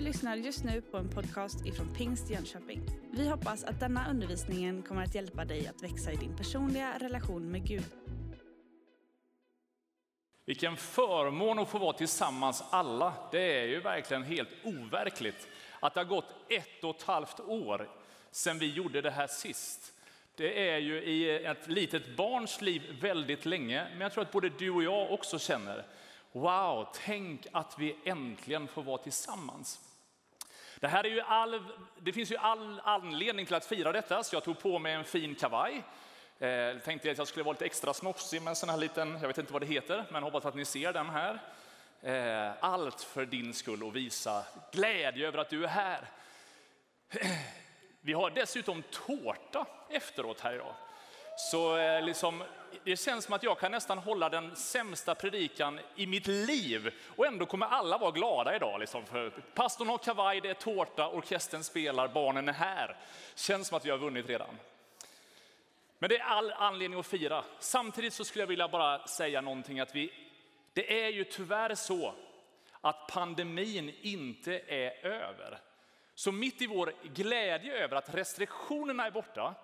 Du lyssnar just nu på en podcast ifrån Pingst Jönköping. Vi hoppas att denna undervisning kommer att hjälpa dig att växa i din personliga relation med Gud. Vilken förmån att få vara tillsammans alla. Det är ju verkligen helt overkligt att det har gått ett och ett halvt år sedan vi gjorde det här sist. Det är ju i ett litet barns liv väldigt länge, men jag tror att både du och jag också känner Wow, tänk att vi äntligen får vara tillsammans. Det, här är ju all, det finns ju all anledning till att fira detta, så jag tog på mig en fin kavaj. Jag eh, tänkte att jag skulle vara lite extra snofsig med en sån här liten, jag vet inte vad det heter, men hoppas att ni ser den här. Eh, allt för din skull och visa glädje över att du är här. Vi har dessutom tårta efteråt här idag. Så eh, liksom, det känns som att jag kan nästan hålla den sämsta predikan i mitt liv och ändå kommer alla vara glada idag. Liksom. För pastorn har kavaj, det är tårta, orkestern spelar, barnen är här. Känns som att vi har vunnit redan. Men det är all anledning att fira. Samtidigt så skulle jag vilja bara säga någonting att vi, det är ju tyvärr så att pandemin inte är över. Så mitt i vår glädje över att restriktionerna är borta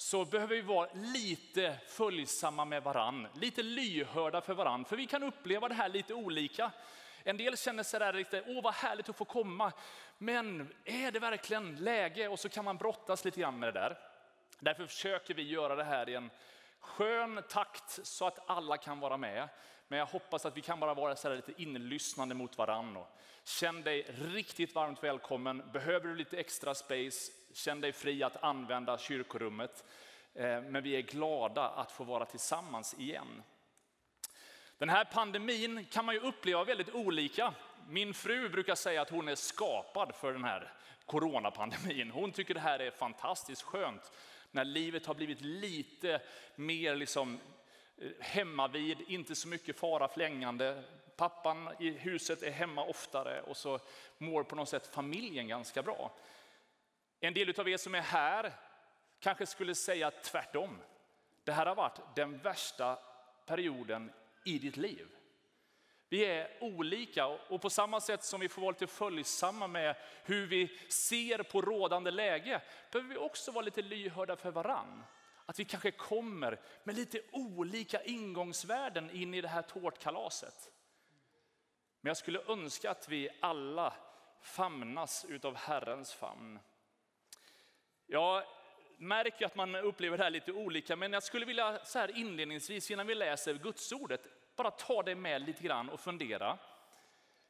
så behöver vi vara lite följsamma med varann, lite lyhörda för varann, för vi kan uppleva det här lite olika. En del känner sig där lite, åh vad härligt att få komma, men är det verkligen läge? Och så kan man brottas lite grann med det där. Därför försöker vi göra det här i en skön takt så att alla kan vara med. Men jag hoppas att vi kan bara vara så lite inlyssnande mot varann. Känn dig riktigt varmt välkommen. Behöver du lite extra space, känn dig fri att använda kyrkorummet. Eh, men vi är glada att få vara tillsammans igen. Den här pandemin kan man ju uppleva väldigt olika. Min fru brukar säga att hon är skapad för den här coronapandemin. Hon tycker det här är fantastiskt skönt när livet har blivit lite mer liksom hemmavid, inte så mycket fara flängande. Pappan i huset är hemma oftare och så mår på något sätt familjen ganska bra. En del av er som är här kanske skulle säga tvärtom. Det här har varit den värsta perioden i ditt liv. Vi är olika och på samma sätt som vi får vara lite följsamma med hur vi ser på rådande läge behöver vi också vara lite lyhörda för varann. Att vi kanske kommer med lite olika ingångsvärden in i det här tårtkalaset. Men jag skulle önska att vi alla famnas utav Herrens famn. Jag märker att man upplever det här lite olika, men jag skulle vilja så här inledningsvis innan vi läser Gudsordet bara ta det med lite grann och fundera.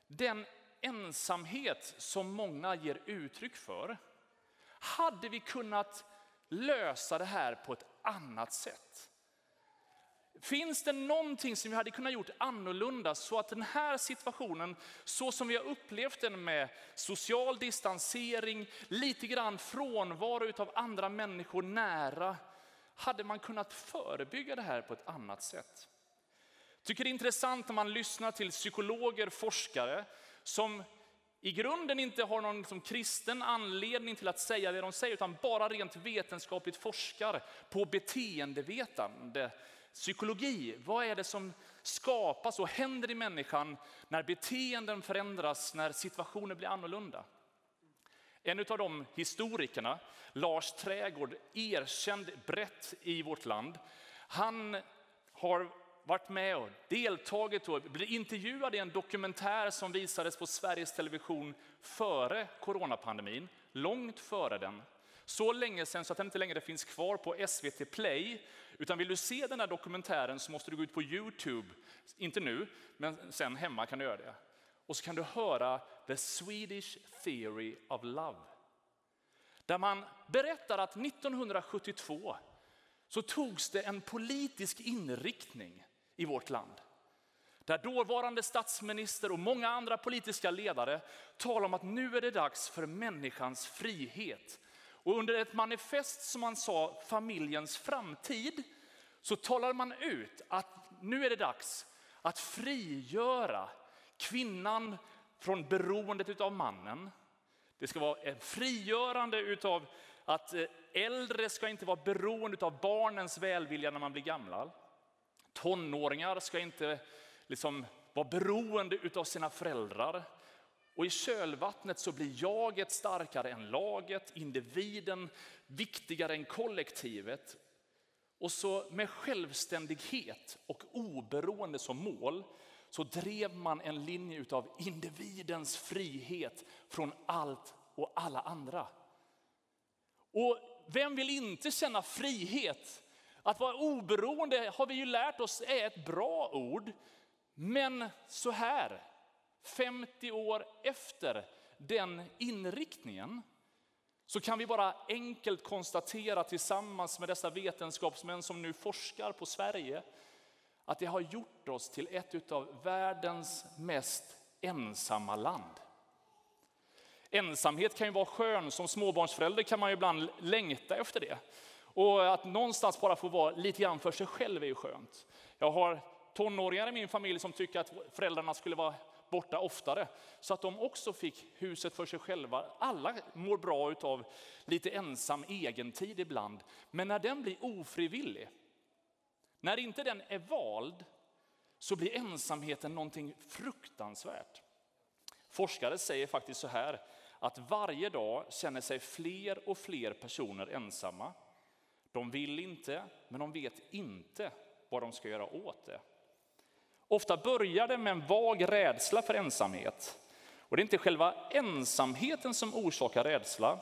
Den ensamhet som många ger uttryck för, hade vi kunnat lösa det här på ett annat sätt? Finns det någonting som vi hade kunnat gjort annorlunda så att den här situationen, så som vi har upplevt den med social distansering, lite grann frånvaro av andra människor nära, hade man kunnat förebygga det här på ett annat sätt? tycker det är intressant när man lyssnar till psykologer, forskare som i grunden inte har någon liksom kristen anledning till att säga det de säger, utan bara rent vetenskapligt forskar på beteendevetande, psykologi. Vad är det som skapas och händer i människan när beteenden förändras, när situationer blir annorlunda? En av de historikerna, Lars Trägård, erkänd brett i vårt land, han har varit med och deltagit och blivit intervjuad i en dokumentär som visades på Sveriges Television före coronapandemin, långt före den. Så länge sedan så att den inte längre finns kvar på SVT Play. Utan vill du se den här dokumentären så måste du gå ut på Youtube, inte nu, men sen hemma kan du göra det. Och så kan du höra The Swedish Theory of Love. Där man berättar att 1972 så togs det en politisk inriktning i vårt land. Där dåvarande statsminister och många andra politiska ledare talar om att nu är det dags för människans frihet. Och under ett manifest som man sa familjens framtid så talade man ut att nu är det dags att frigöra kvinnan från beroendet av mannen. Det ska vara ett frigörande av att eh, äldre ska inte vara beroende av barnens välvilja när man blir gammal. Tonåringar ska inte liksom vara beroende av sina föräldrar. Och i kölvattnet så blir jaget starkare än laget, individen viktigare än kollektivet. Och så med självständighet och oberoende som mål så drev man en linje av individens frihet från allt och alla andra. Och vem vill inte känna frihet? Att vara oberoende har vi ju lärt oss är ett bra ord. Men så här, 50 år efter den inriktningen så kan vi bara enkelt konstatera tillsammans med dessa vetenskapsmän som nu forskar på Sverige att det har gjort oss till ett av världens mest ensamma land. Ensamhet kan ju vara skön, som småbarnsförälder kan man ju ibland längta efter det. Och att någonstans bara få vara lite grann för sig själv är ju skönt. Jag har tonåringar i min familj som tycker att föräldrarna skulle vara borta oftare, så att de också fick huset för sig själva. Alla mår bra av lite ensam egentid ibland, men när den blir ofrivillig, när inte den är vald, så blir ensamheten någonting fruktansvärt. Forskare säger faktiskt så här, att varje dag känner sig fler och fler personer ensamma. De vill inte, men de vet inte vad de ska göra åt det. Ofta börjar det med en vag rädsla för ensamhet. Och det är inte själva ensamheten som orsakar rädsla,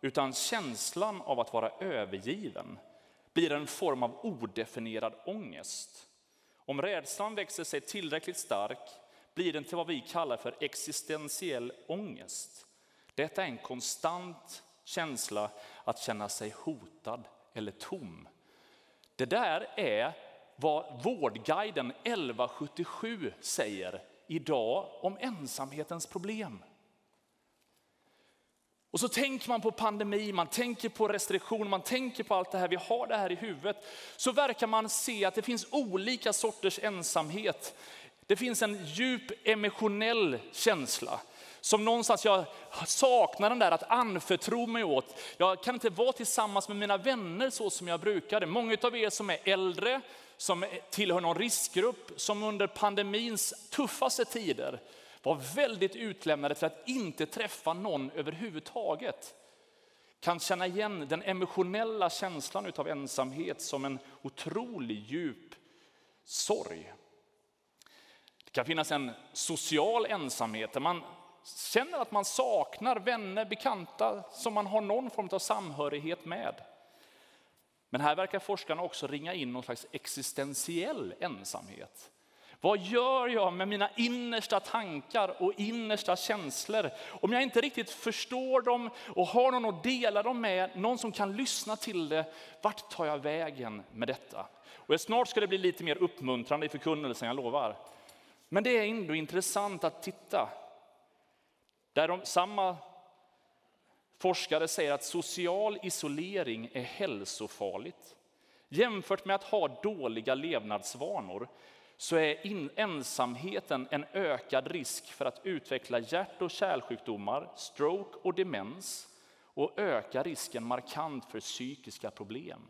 utan känslan av att vara övergiven blir en form av odefinierad ångest. Om rädslan växer sig tillräckligt stark blir den till vad vi kallar för existentiell ångest. Detta är en konstant känsla att känna sig hotad eller tom. Det där är vad Vårdguiden 1177 säger idag om ensamhetens problem. Och så tänker man på pandemi, man tänker på restriktioner, man tänker på allt det här, vi har det här i huvudet. Så verkar man se att det finns olika sorters ensamhet. Det finns en djup emotionell känsla. Som någonstans jag saknar den där att anförtro mig åt. Jag kan inte vara tillsammans med mina vänner så som jag brukade. Många av er som är äldre, som tillhör någon riskgrupp, som under pandemins tuffaste tider var väldigt utlämnade till att inte träffa någon överhuvudtaget. Kan känna igen den emotionella känslan av ensamhet som en otrolig djup sorg. Det kan finnas en social ensamhet där man känner att man saknar vänner, bekanta som man har någon form av samhörighet med. Men här verkar forskarna också ringa in någon slags existentiell ensamhet. Vad gör jag med mina innersta tankar och innersta känslor om jag inte riktigt förstår dem och har någon att dela dem med, någon som kan lyssna till det. Vart tar jag vägen med detta? Och snart ska det bli lite mer uppmuntrande i förkunnelsen, jag lovar. Men det är ändå intressant att titta. Där de, samma forskare säger att social isolering är hälsofarligt. Jämfört med att ha dåliga levnadsvanor så är in, ensamheten en ökad risk för att utveckla hjärt och kärlsjukdomar, stroke och demens och öka risken markant för psykiska problem.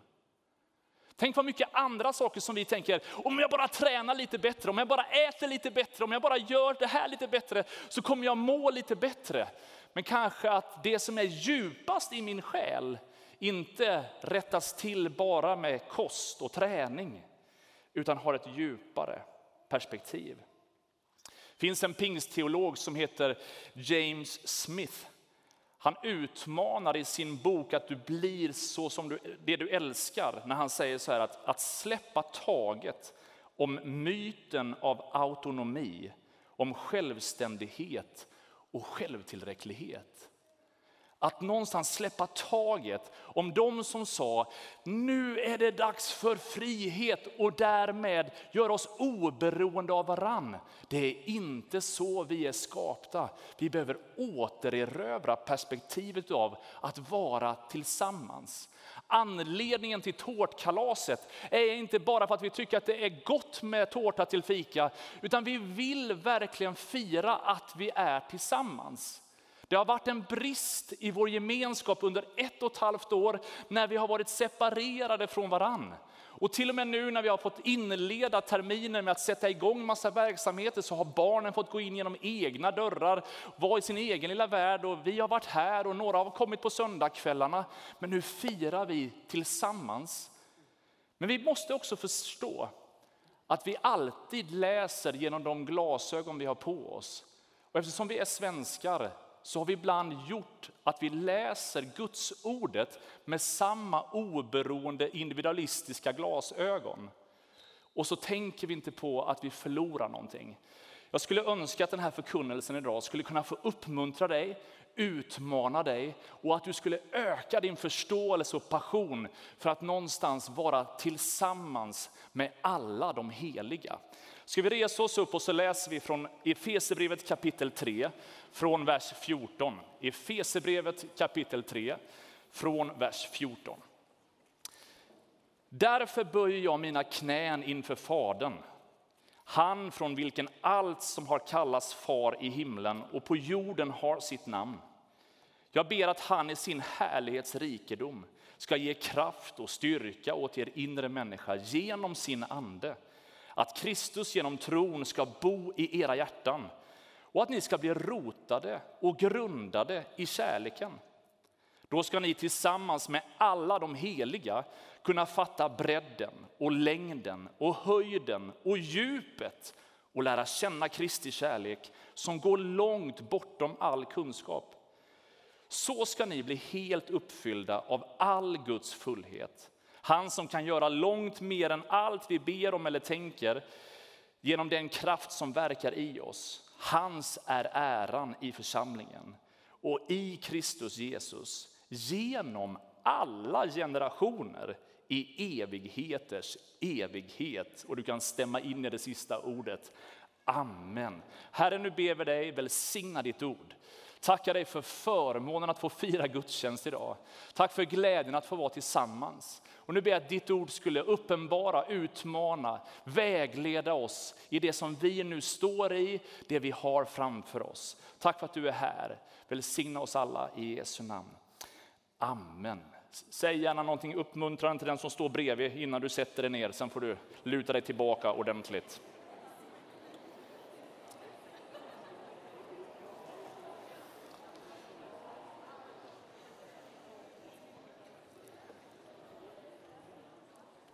Tänk vad mycket andra saker som vi tänker, om jag bara tränar lite bättre, om jag bara äter lite bättre, om jag bara gör det här lite bättre så kommer jag må lite bättre. Men kanske att det som är djupast i min själ inte rättas till bara med kost och träning utan har ett djupare perspektiv. Det finns en pingstteolog som heter James Smith. Han utmanar i sin bok att du blir så som du, det du älskar när han säger så här att, att släppa taget om myten av autonomi, om självständighet och självtillräcklighet. Att någonstans släppa taget om de som sa, nu är det dags för frihet och därmed göra oss oberoende av varann. Det är inte så vi är skapta. Vi behöver återerövra perspektivet av att vara tillsammans. Anledningen till tårtkalaset är inte bara för att vi tycker att det är gott med tårta till fika, utan vi vill verkligen fira att vi är tillsammans. Det har varit en brist i vår gemenskap under ett och ett halvt år när vi har varit separerade från varann. Och till och med nu när vi har fått inleda terminen med att sätta igång massa verksamheter så har barnen fått gå in genom egna dörrar, vara i sin egen lilla värld och vi har varit här och några har kommit på söndagskvällarna. Men nu firar vi tillsammans. Men vi måste också förstå att vi alltid läser genom de glasögon vi har på oss. Och eftersom vi är svenskar så har vi ibland gjort att vi läser Guds ordet med samma oberoende individualistiska glasögon. Och så tänker vi inte på att vi förlorar någonting. Jag skulle önska att den här förkunnelsen idag skulle kunna få uppmuntra dig, utmana dig och att du skulle öka din förståelse och passion för att någonstans vara tillsammans med alla de heliga. Ska vi resa oss upp och så läser vi från Efesierbrevet kapitel 3 från vers 14. Efesierbrevet kapitel 3 från vers 14. Därför böjer jag mina knän inför Fadern, han från vilken allt som har kallats far i himlen och på jorden har sitt namn. Jag ber att han i sin härlighets rikedom ska ge kraft och styrka åt er inre människa genom sin ande att Kristus genom tron ska bo i era hjärtan och att ni ska bli rotade och grundade i kärleken. Då ska ni tillsammans med alla de heliga kunna fatta bredden och längden och höjden och djupet och lära känna Kristi kärlek som går långt bortom all kunskap. Så ska ni bli helt uppfyllda av all Guds fullhet han som kan göra långt mer än allt vi ber om eller tänker genom den kraft som verkar i oss. Hans är äran i församlingen och i Kristus Jesus genom alla generationer i evigheters evighet. Och du kan stämma in i det sista ordet. Amen. Herre, nu ber vi dig välsigna ditt ord. Tackar dig för förmånen att få fira gudstjänst idag. Tack för glädjen att få vara tillsammans. Och nu ber jag att ditt ord skulle uppenbara, utmana, vägleda oss i det som vi nu står i, det vi har framför oss. Tack för att du är här. Välsigna oss alla i Jesu namn. Amen. Säg gärna någonting uppmuntrande till den som står bredvid innan du sätter dig ner. Sen får du luta dig tillbaka ordentligt.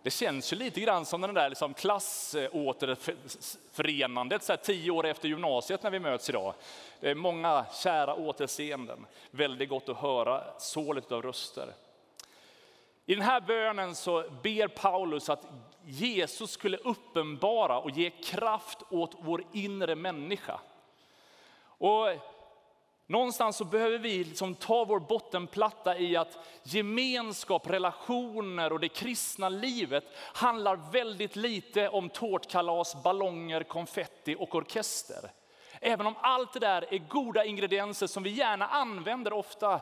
Det känns ju lite grann som den där liksom klassåterförenandet så här tio år efter gymnasiet när vi möts idag. Det är många kära återseenden. Väldigt gott att höra sålet av röster. I den här bönen så ber Paulus att Jesus skulle uppenbara och ge kraft åt vår inre människa. Och Någonstans så behöver vi liksom ta vår bottenplatta i att gemenskap, relationer och det kristna livet handlar väldigt lite om tårtkalas, ballonger, konfetti och orkester. Även om allt det där är goda ingredienser som vi gärna använder ofta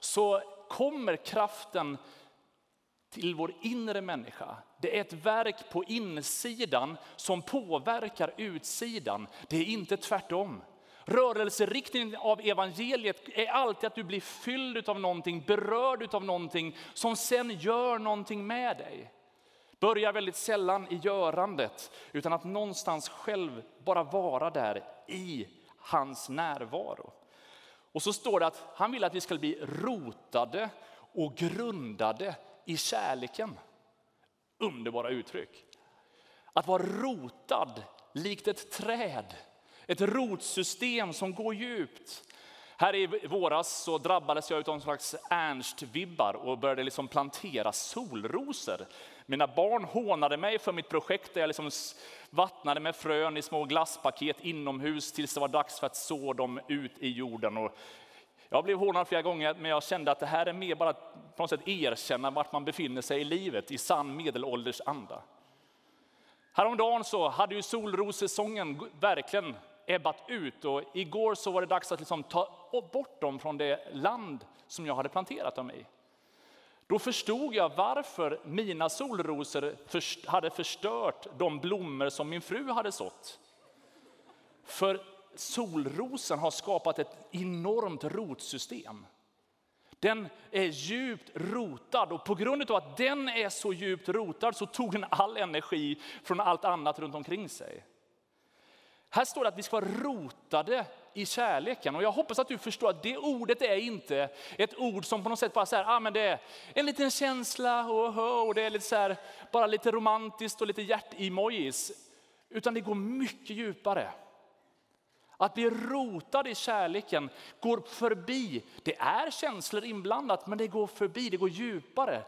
så kommer kraften till vår inre människa. Det är ett verk på insidan som påverkar utsidan. Det är inte tvärtom. Rörelseriktningen av evangeliet är alltid att du blir fylld av någonting, berörd av någonting som sen gör någonting med dig. Börjar väldigt sällan i görandet, utan att någonstans själv bara vara där i hans närvaro. Och så står det att han vill att vi ska bli rotade och grundade i kärleken. Underbara uttryck. Att vara rotad likt ett träd ett rotsystem som går djupt. Här i våras så drabbades jag av en slags Ernst-vibbar och började liksom plantera solrosor. Mina barn hånade mig för mitt projekt där jag liksom vattnade med frön i små glasspaket inomhus tills det var dags för att så dem ut i jorden. Och jag blev hånad flera gånger, men jag kände att det här är mer bara att på något sätt erkänna vart man befinner sig i livet i sann medelålders anda. Häromdagen så hade ju solrosesäsongen verkligen ebbat ut och igår så var det dags att liksom ta bort dem från det land som jag hade planterat dem i. Då förstod jag varför mina solrosor hade förstört de blommor som min fru hade sått. För solrosen har skapat ett enormt rotsystem. Den är djupt rotad och på grund av att den är så djupt rotad så tog den all energi från allt annat runt omkring sig. Här står det att vi ska vara rotade i kärleken. Och jag hoppas att du förstår att det ordet är inte ett ord som på något sätt bara så här, ah, men det är en liten känsla och, och det är lite så här, bara lite romantiskt och lite hjärt-emojis. Utan det går mycket djupare. Att bli rotad i kärleken går förbi. Det är känslor inblandat, men det går förbi, det går djupare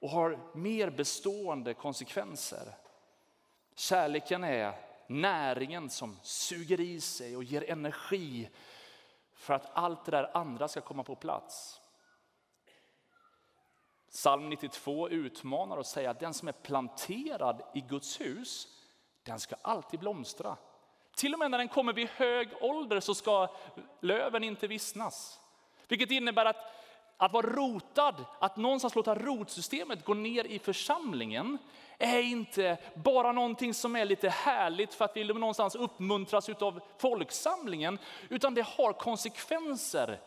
och har mer bestående konsekvenser. Kärleken är näringen som suger i sig och ger energi för att allt det där andra ska komma på plats. Psalm 92 utmanar och säger att den som är planterad i Guds hus, den ska alltid blomstra. Till och med när den kommer vid hög ålder så ska löven inte vissnas. Vilket innebär att att vara rotad, att någonstans låta rotsystemet gå ner i församlingen är inte bara någonting som är lite härligt för att vi någonstans uppmuntras av folksamlingen, utan det har konsekvenser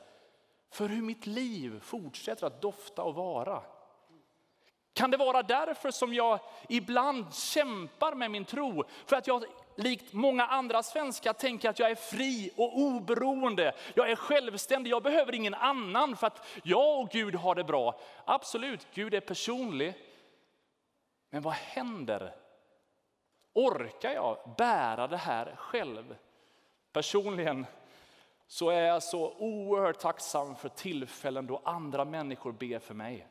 för hur mitt liv fortsätter att dofta och vara. Kan det vara därför som jag ibland kämpar med min tro? För att jag likt många andra svenskar tänker att jag är fri och oberoende. Jag är självständig, jag behöver ingen annan för att jag och Gud har det bra. Absolut, Gud är personlig. Men vad händer? Orkar jag bära det här själv? Personligen så är jag så oerhört tacksam för tillfällen då andra människor ber för mig.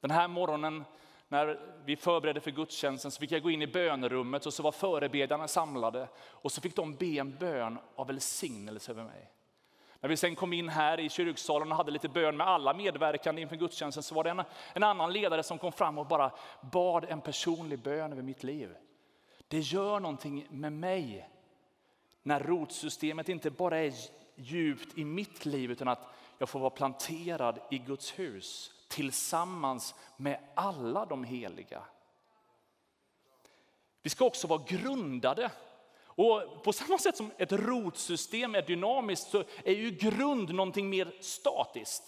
Den här morgonen när vi förberedde för gudstjänsten så fick jag gå in i bönerummet och så var förebedjarna samlade och så fick de be en bön av välsignelse över mig. När vi sen kom in här i kyrksalen och hade lite bön med alla medverkande inför gudstjänsten så var det en, en annan ledare som kom fram och bara bad en personlig bön över mitt liv. Det gör någonting med mig när rotsystemet inte bara är djupt i mitt liv utan att jag får vara planterad i Guds hus tillsammans med alla de heliga. Vi ska också vara grundade. Och på samma sätt som ett rotsystem är dynamiskt så är ju grund någonting mer statiskt.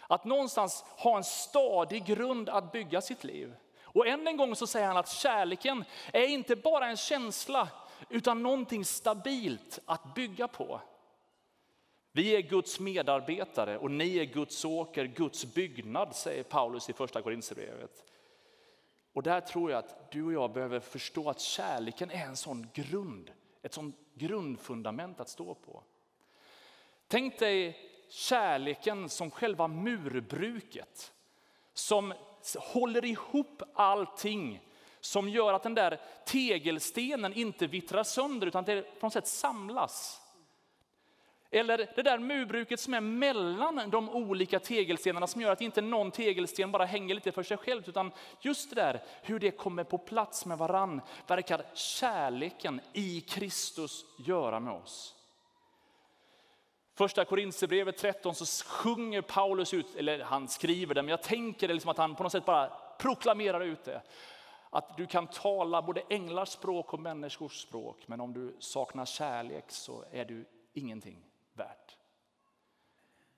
Att någonstans ha en stadig grund att bygga sitt liv. Och än en gång så säger han att kärleken är inte bara en känsla utan någonting stabilt att bygga på. Vi är Guds medarbetare och ni är Guds åker, Guds byggnad, säger Paulus i första Korinthierbrevet. Och där tror jag att du och jag behöver förstå att kärleken är en sån grund, ett sånt grundfundament att stå på. Tänk dig kärleken som själva murbruket som håller ihop allting som gör att den där tegelstenen inte vittrar sönder utan det på något sätt samlas. Eller det där murbruket som är mellan de olika tegelstenarna som gör att inte någon tegelsten bara hänger lite för sig själv utan just det där hur det kommer på plats med varann verkar kärleken i Kristus göra med oss. Första Korinthierbrevet 13 så sjunger Paulus ut, eller han skriver det, men jag tänker det liksom att han på något sätt bara proklamerar ut det. Att du kan tala både änglars språk och människors språk, men om du saknar kärlek så är du ingenting värt.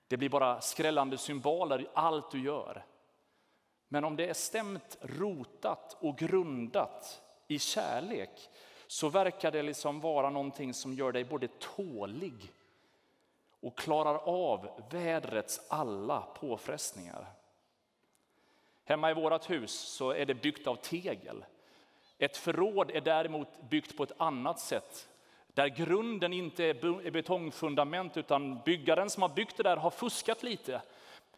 Det blir bara skrällande symboler i allt du gör. Men om det är stämt, rotat och grundat i kärlek så verkar det liksom vara någonting som gör dig både tålig och klarar av vädrets alla påfrestningar. Hemma i vårt hus så är det byggt av tegel. Ett förråd är däremot byggt på ett annat sätt där grunden inte är betongfundament utan byggaren som har byggt det där har fuskat lite.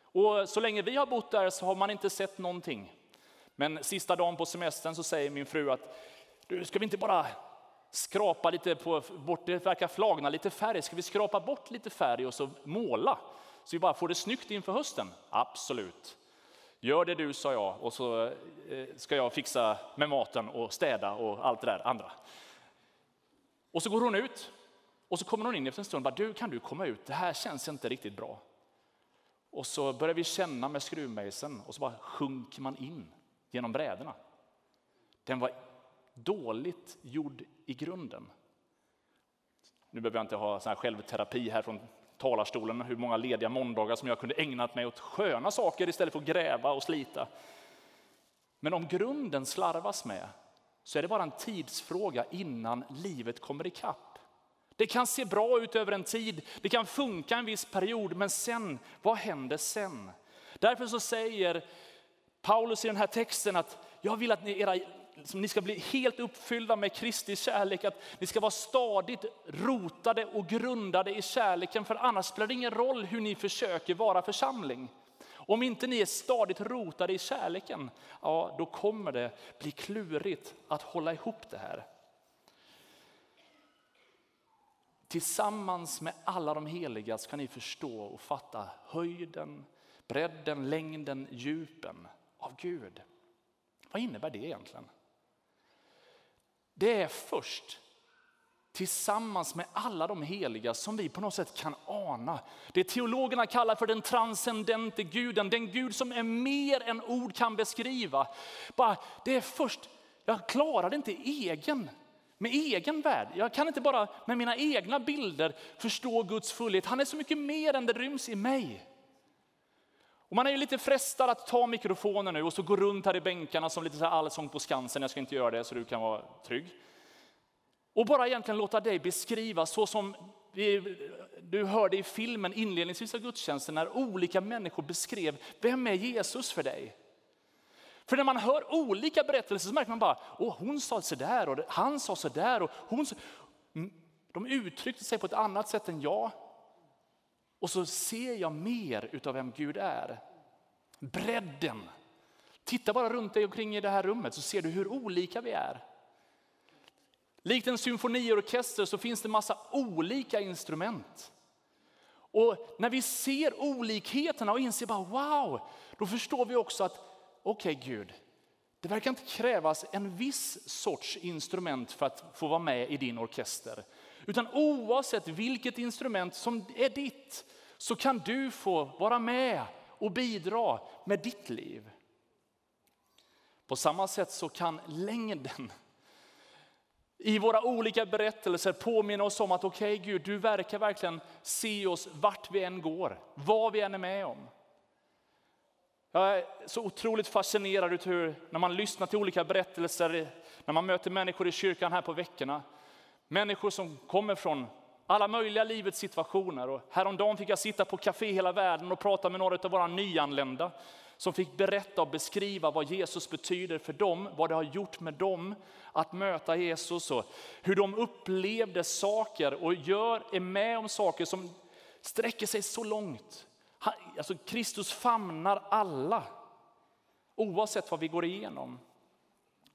Och så länge vi har bott där så har man inte sett någonting. Men sista dagen på semestern så säger min fru att du, ska vi inte bara skrapa lite på, bort, det verkar flagna lite färg, ska vi skrapa bort lite färg och så måla? Så vi bara får det snyggt inför hösten? Absolut. Gör det du, sa jag, och så eh, ska jag fixa med maten och städa och allt det där andra. Och så går hon ut och så kommer hon in efter en stund och bara, du kan du komma ut, det här känns inte riktigt bra. Och så börjar vi känna med skruvmejseln och så bara sjunker man in genom bräderna. Den var dåligt gjord i grunden. Nu behöver jag inte ha sån här självterapi här från talarstolen hur många lediga måndagar som jag kunde ägnat mig åt sköna saker istället för att gräva och slita. Men om grunden slarvas med så är det bara en tidsfråga innan livet kommer ikapp. Det kan se bra ut över en tid, det kan funka en viss period, men sen, vad händer sen? Därför så säger Paulus i den här texten att jag vill att ni, era, ni ska bli helt uppfyllda med Kristi kärlek, att ni ska vara stadigt rotade och grundade i kärleken, för annars spelar det ingen roll hur ni försöker vara församling. Om inte ni är stadigt rotade i kärleken, ja då kommer det bli klurigt att hålla ihop det här. Tillsammans med alla de heliga ska ni förstå och fatta höjden, bredden, längden, djupen av Gud. Vad innebär det egentligen? Det är först tillsammans med alla de heliga som vi på något sätt kan ana. Det teologerna kallar för den transcendente guden, den Gud som är mer än ord kan beskriva. Bara, det är först, jag klarar det inte egen, med egen värld. Jag kan inte bara med mina egna bilder förstå Guds fullhet. Han är så mycket mer än det ryms i mig. Och man är ju lite frestad att ta mikrofonen nu och så gå runt här i bänkarna som lite så allsång på Skansen. Jag ska inte göra det så du kan vara trygg. Och bara egentligen låta dig beskriva så som du hörde i filmen inledningsvis av gudstjänsten när olika människor beskrev vem är Jesus för dig. För när man hör olika berättelser så märker man bara, åh hon sa sådär och han sa sådär och hon sa... De uttryckte sig på ett annat sätt än jag. Och så ser jag mer utav vem Gud är. Bredden. Titta bara runt dig omkring i det här rummet så ser du hur olika vi är. Likt en symfoniorkester så finns det massa olika instrument. Och när vi ser olikheterna och inser bara wow, då förstår vi också att okej okay, Gud, det verkar inte krävas en viss sorts instrument för att få vara med i din orkester. Utan oavsett vilket instrument som är ditt så kan du få vara med och bidra med ditt liv. På samma sätt så kan längden i våra olika berättelser påminna oss om att okej okay, Gud, du verkar verkligen se oss vart vi än går, vad vi än är med om. Jag är så otroligt fascinerad ut hur, när man lyssnar till olika berättelser, när man möter människor i kyrkan här på veckorna. Människor som kommer från alla möjliga livets situationer. Och häromdagen fick jag sitta på Café Hela Världen och prata med några av våra nyanlända som fick berätta och beskriva vad Jesus betyder för dem, vad det har gjort med dem att möta Jesus och hur de upplevde saker och gör, är med om saker som sträcker sig så långt. Alltså Kristus famnar alla, oavsett vad vi går igenom.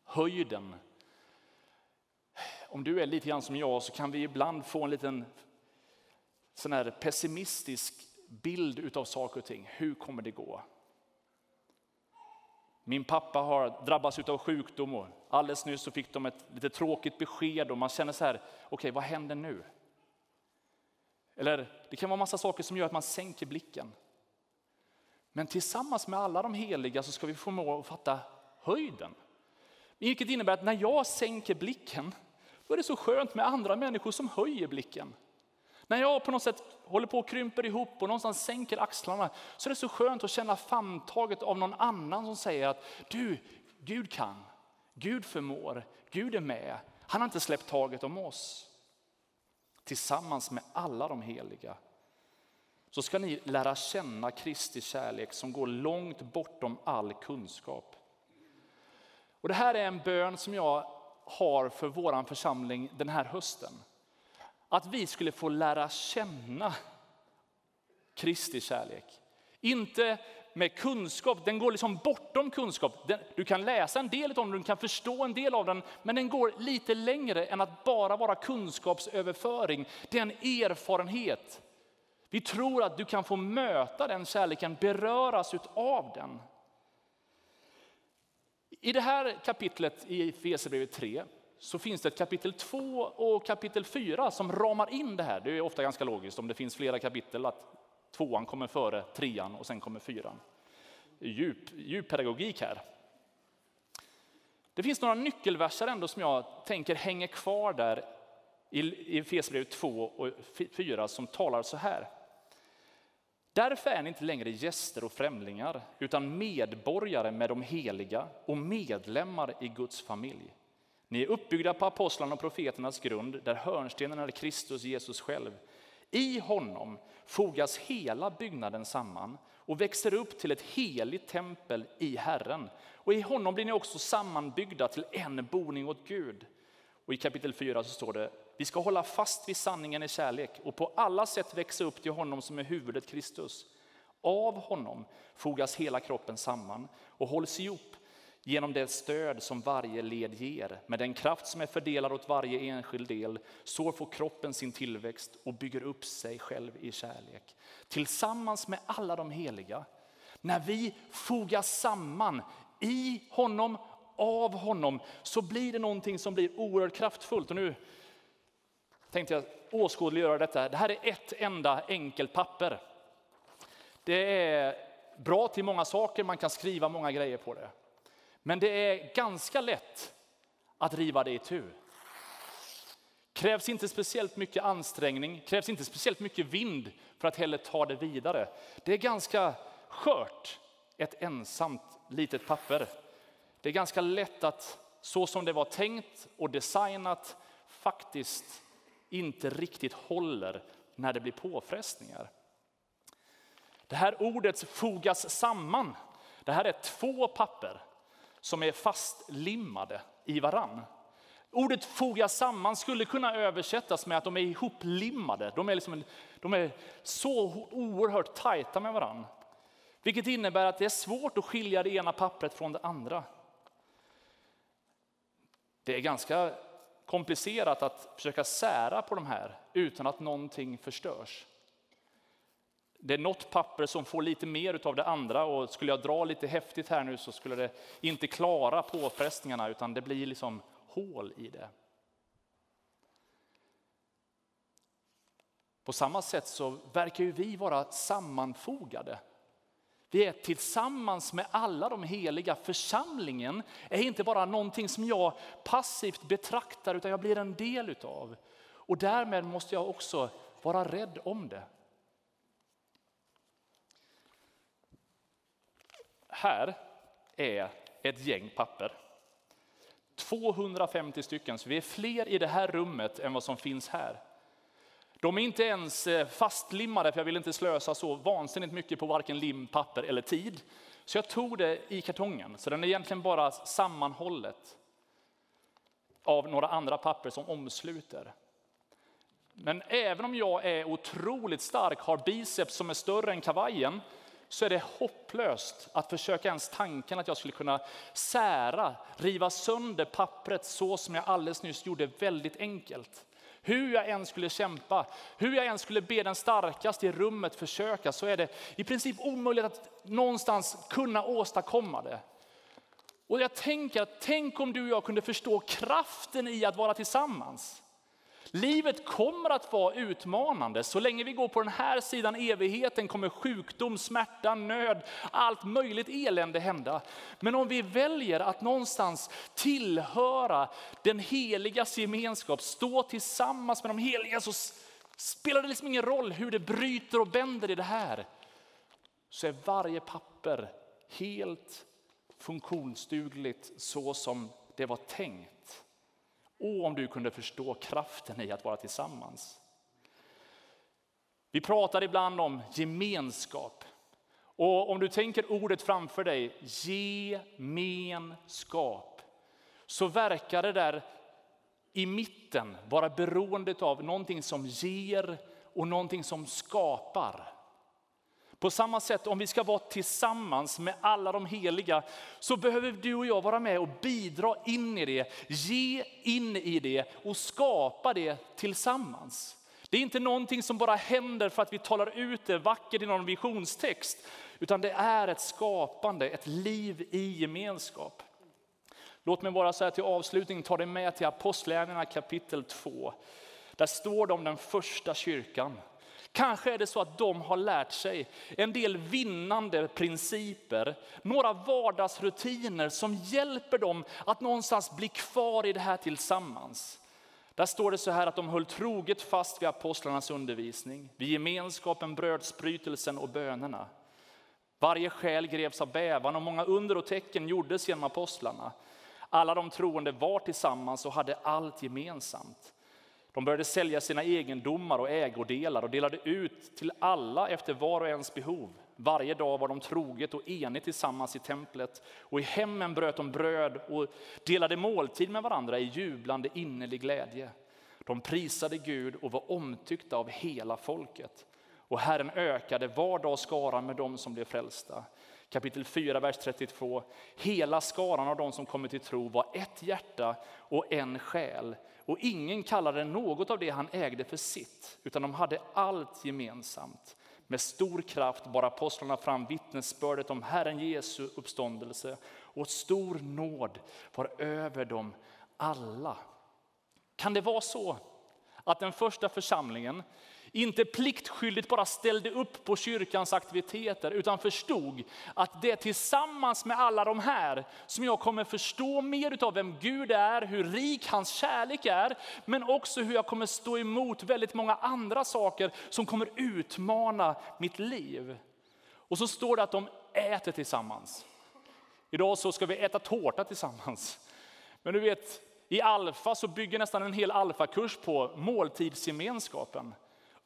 Höjden. Om du är lite grann som jag så kan vi ibland få en liten sån här pessimistisk bild av saker och ting. Hur kommer det gå? Min pappa har drabbats av sjukdom och alldeles nyss så fick de ett lite tråkigt besked och man känner så här, okej okay, vad händer nu? Eller det kan vara massa saker som gör att man sänker blicken. Men tillsammans med alla de heliga så ska vi förmå att fatta höjden. Vilket innebär att när jag sänker blicken, då är det så skönt med andra människor som höjer blicken. När jag på något sätt håller på och krymper ihop och någonstans sänker axlarna så är det så skönt att känna famntaget av någon annan som säger att du, Gud kan, Gud förmår, Gud är med. Han har inte släppt taget om oss. Tillsammans med alla de heliga så ska ni lära känna Kristi kärlek som går långt bortom all kunskap. Och det här är en bön som jag har för vår församling den här hösten att vi skulle få lära känna Kristi kärlek. Inte med kunskap, den går liksom bortom kunskap. Du kan läsa en del av den, du kan förstå en del av den, men den går lite längre än att bara vara kunskapsöverföring. Det är en erfarenhet. Vi tror att du kan få möta den kärleken, beröras av den. I det här kapitlet i Efesierbrevet 3 så finns det ett kapitel 2 och kapitel 4 som ramar in det här. Det är ofta ganska logiskt om det finns flera kapitel att tvåan kommer före trean och sen kommer fyran. Djup, djup pedagogik här. Det finns några nyckelverser ändå som jag tänker hänger kvar där i Efesierbrevet 2 och 4 som talar så här. Därför är ni inte längre gäster och främlingar, utan medborgare med de heliga och medlemmar i Guds familj. Ni är uppbyggda på apostlarna och profeternas grund, där hörnstenen är Kristus Jesus själv. I honom fogas hela byggnaden samman och växer upp till ett heligt tempel i Herren. Och i honom blir ni också sammanbyggda till en boning åt Gud. Och i kapitel 4 så står det, vi ska hålla fast vid sanningen i kärlek och på alla sätt växa upp till honom som är huvudet Kristus. Av honom fogas hela kroppen samman och hålls ihop genom det stöd som varje led ger. Med den kraft som är fördelad åt varje enskild del så får kroppen sin tillväxt och bygger upp sig själv i kärlek. Tillsammans med alla de heliga, när vi fogas samman i honom, av honom, så blir det någonting som blir oerhört kraftfullt. Och nu tänkte jag åskådliggöra detta. Det här är ett enda enkelt papper. Det är bra till många saker, man kan skriva många grejer på det. Men det är ganska lätt att riva det i tu. Krävs inte speciellt mycket ansträngning, krävs inte speciellt mycket vind för att heller ta det vidare. Det är ganska skört, ett ensamt litet papper. Det är ganska lätt att så som det var tänkt och designat faktiskt inte riktigt håller när det blir påfrestningar. Det här ordet fogas samman. Det här är två papper som är fastlimmade i varann. Ordet fogas samman skulle kunna översättas med att de är ihoplimmade. De är, liksom, de är så oerhört tajta med varann. Vilket innebär att det är svårt att skilja det ena pappret från det andra. Det är ganska komplicerat att försöka sära på de här utan att någonting förstörs. Det är något papper som får lite mer av det andra och skulle jag dra lite häftigt här nu så skulle det inte klara påfrestningarna utan det blir liksom hål i det. På samma sätt så verkar ju vi vara sammanfogade. Vi är tillsammans med alla de heliga. Församlingen är inte bara någonting som jag passivt betraktar utan jag blir en del utav. Och därmed måste jag också vara rädd om det. Här är ett gäng papper. 250 stycken, så vi är fler i det här rummet än vad som finns här. De är inte ens eh, fastlimmade, för jag vill inte slösa så vansinnigt mycket på varken lim, papper eller tid. Så jag tog det i kartongen, så den är egentligen bara sammanhållet av några andra papper som omsluter. Men även om jag är otroligt stark, har biceps som är större än kavajen, så är det hopplöst att försöka ens tanken att jag skulle kunna sära, riva sönder pappret så som jag alldeles nyss gjorde väldigt enkelt. Hur jag än skulle kämpa, hur jag än skulle be den starkaste i rummet försöka så är det i princip omöjligt att någonstans kunna åstadkomma det. Och jag tänker att tänk om du och jag kunde förstå kraften i att vara tillsammans. Livet kommer att vara utmanande. Så länge vi går på den här sidan evigheten kommer sjukdom, smärta, nöd, allt möjligt elände hända. Men om vi väljer att någonstans tillhöra den heligas gemenskap, stå tillsammans med de heliga så spelar det liksom ingen roll hur det bryter och bänder i det här. Så är varje papper helt funktionsdugligt så som det var tänkt. Och om du kunde förstå kraften i att vara tillsammans. Vi pratar ibland om gemenskap. Och om du tänker ordet framför dig, gemenskap, så verkar det där i mitten vara beroende av någonting som ger och någonting som skapar. På samma sätt, om vi ska vara tillsammans med alla de heliga, så behöver du och jag vara med och bidra in i det, ge in i det och skapa det tillsammans. Det är inte någonting som bara händer för att vi talar ut det vackert i någon visionstext, utan det är ett skapande, ett liv i gemenskap. Låt mig bara säga till avslutning, ta dig med till Apostlagärningarna kapitel 2. Där står det om den första kyrkan. Kanske är det så att de har lärt sig en del vinnande principer, några vardagsrutiner som hjälper dem att någonstans bli kvar i det här tillsammans. Där står det så här att de höll troget fast vid apostlarnas undervisning, vid gemenskapen, brödsbrytelsen och bönerna. Varje själ greps av bävan och många under och tecken gjordes genom apostlarna. Alla de troende var tillsammans och hade allt gemensamt. De började sälja sina egendomar och ägodelar och delade ut till alla efter var och ens behov. Varje dag var de troget och enigt tillsammans i templet och i hemmen bröt de bröd och delade måltid med varandra i jublande innerlig glädje. De prisade Gud och var omtyckta av hela folket. Och Herren ökade var dag skaran med dem som blev frälsta. Kapitel 4, vers 32. Hela skaran av dem som kommit till tro var ett hjärta och en själ. Och ingen kallade något av det han ägde för sitt, utan de hade allt gemensamt. Med stor kraft bar apostlarna fram vittnesbördet om Herren Jesu uppståndelse och stor nåd var över dem alla. Kan det vara så att den första församlingen inte pliktskyldigt bara ställde upp på kyrkans aktiviteter utan förstod att det är tillsammans med alla de här som jag kommer förstå mer av vem Gud är, hur rik hans kärlek är, men också hur jag kommer stå emot väldigt många andra saker som kommer utmana mitt liv. Och så står det att de äter tillsammans. Idag så ska vi äta tårta tillsammans. Men du vet, i Alfa så bygger nästan en hel alfakurs på måltidsgemenskapen.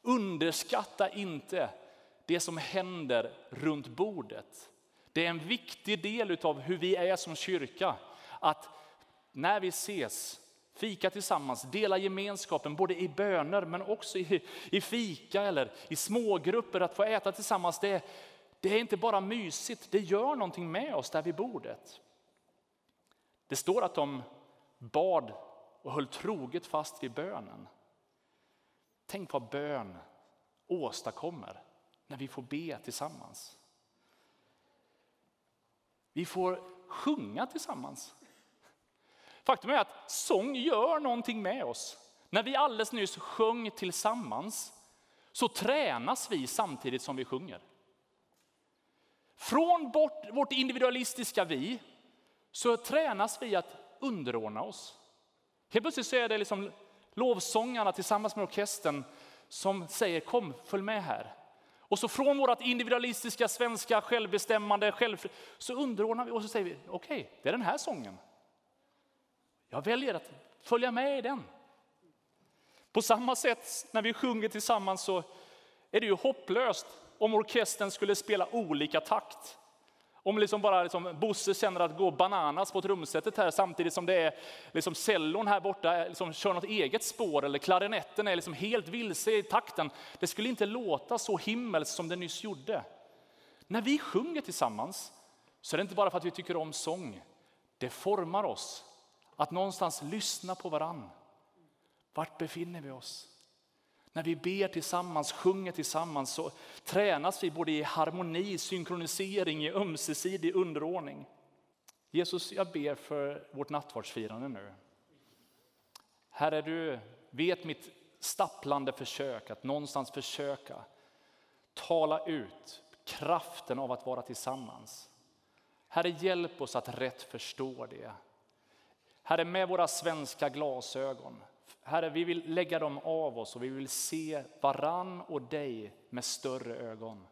Underskatta inte det som händer runt bordet. Det är en viktig del av hur vi är som kyrka. Att när vi ses, fika tillsammans, dela gemenskapen både i böner men också i, i fika eller i smågrupper, att få äta tillsammans. Det, det är inte bara mysigt, det gör någonting med oss där vid bordet. Det står att de bad och höll troget fast vid bönen. Tänk vad bön åstadkommer när vi får be tillsammans. Vi får sjunga tillsammans. Faktum är att sång gör någonting med oss. När vi alldeles nyss sjöng tillsammans så tränas vi samtidigt som vi sjunger. Från bort vårt individualistiska vi så tränas vi att underordna oss. Helt plötsligt så är det liksom lovsångarna tillsammans med orkestern som säger kom, följ med här. Och så från vårt individualistiska svenska självbestämmande själv, så underordnar vi och så säger vi okej, okay, det är den här sången. Jag väljer att följa med i den. På samma sätt när vi sjunger tillsammans så är det ju hopplöst om orkestern skulle spela olika takt. Om liksom bara liksom Bosse känner att gå bananas på trumsetet här samtidigt som det är liksom cellon här borta eh, liksom kör något eget spår eller klarinetten är liksom helt vilse i takten. Det skulle inte låta så himmelskt som det nyss gjorde. När vi sjunger tillsammans så är det inte bara för att vi tycker om sång. Det formar oss att någonstans lyssna på varann. Vart befinner vi oss? När vi ber tillsammans, sjunger tillsammans så tränas vi både i harmoni, synkronisering, i ömsesidig underordning. Jesus, jag ber för vårt nattvardsfirande nu. Herre, du vet mitt stapplande försök att någonstans försöka tala ut kraften av att vara tillsammans. Herre, hjälp oss att rätt förstå det. Herre, med våra svenska glasögon Herre, vi vill lägga dem av oss och vi vill se varann och dig med större ögon.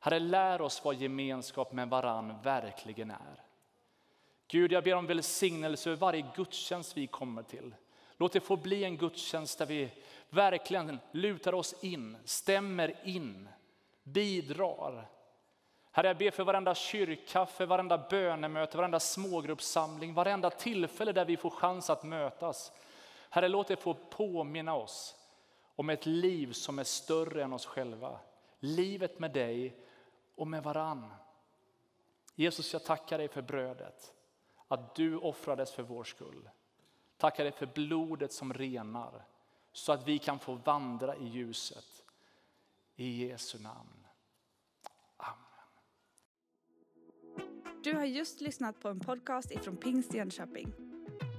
Herre, lär oss vad gemenskap med varann verkligen är. Gud, jag ber om välsignelse över varje gudstjänst vi kommer till. Låt det få bli en gudstjänst där vi verkligen lutar oss in, stämmer in, bidrar. Herre, jag ber för varenda kyrkkaffe, varenda bönemöte, varenda smågruppssamling, varenda tillfälle där vi får chans att mötas. Herre, låt det få påminna oss om ett liv som är större än oss själva. Livet med dig och med varann. Jesus, jag tackar dig för brödet, att du offrades för vår skull. Tackar dig för blodet som renar, så att vi kan få vandra i ljuset. I Jesu namn. Amen. Du har just lyssnat på en podcast ifrån Pingst Jönköping.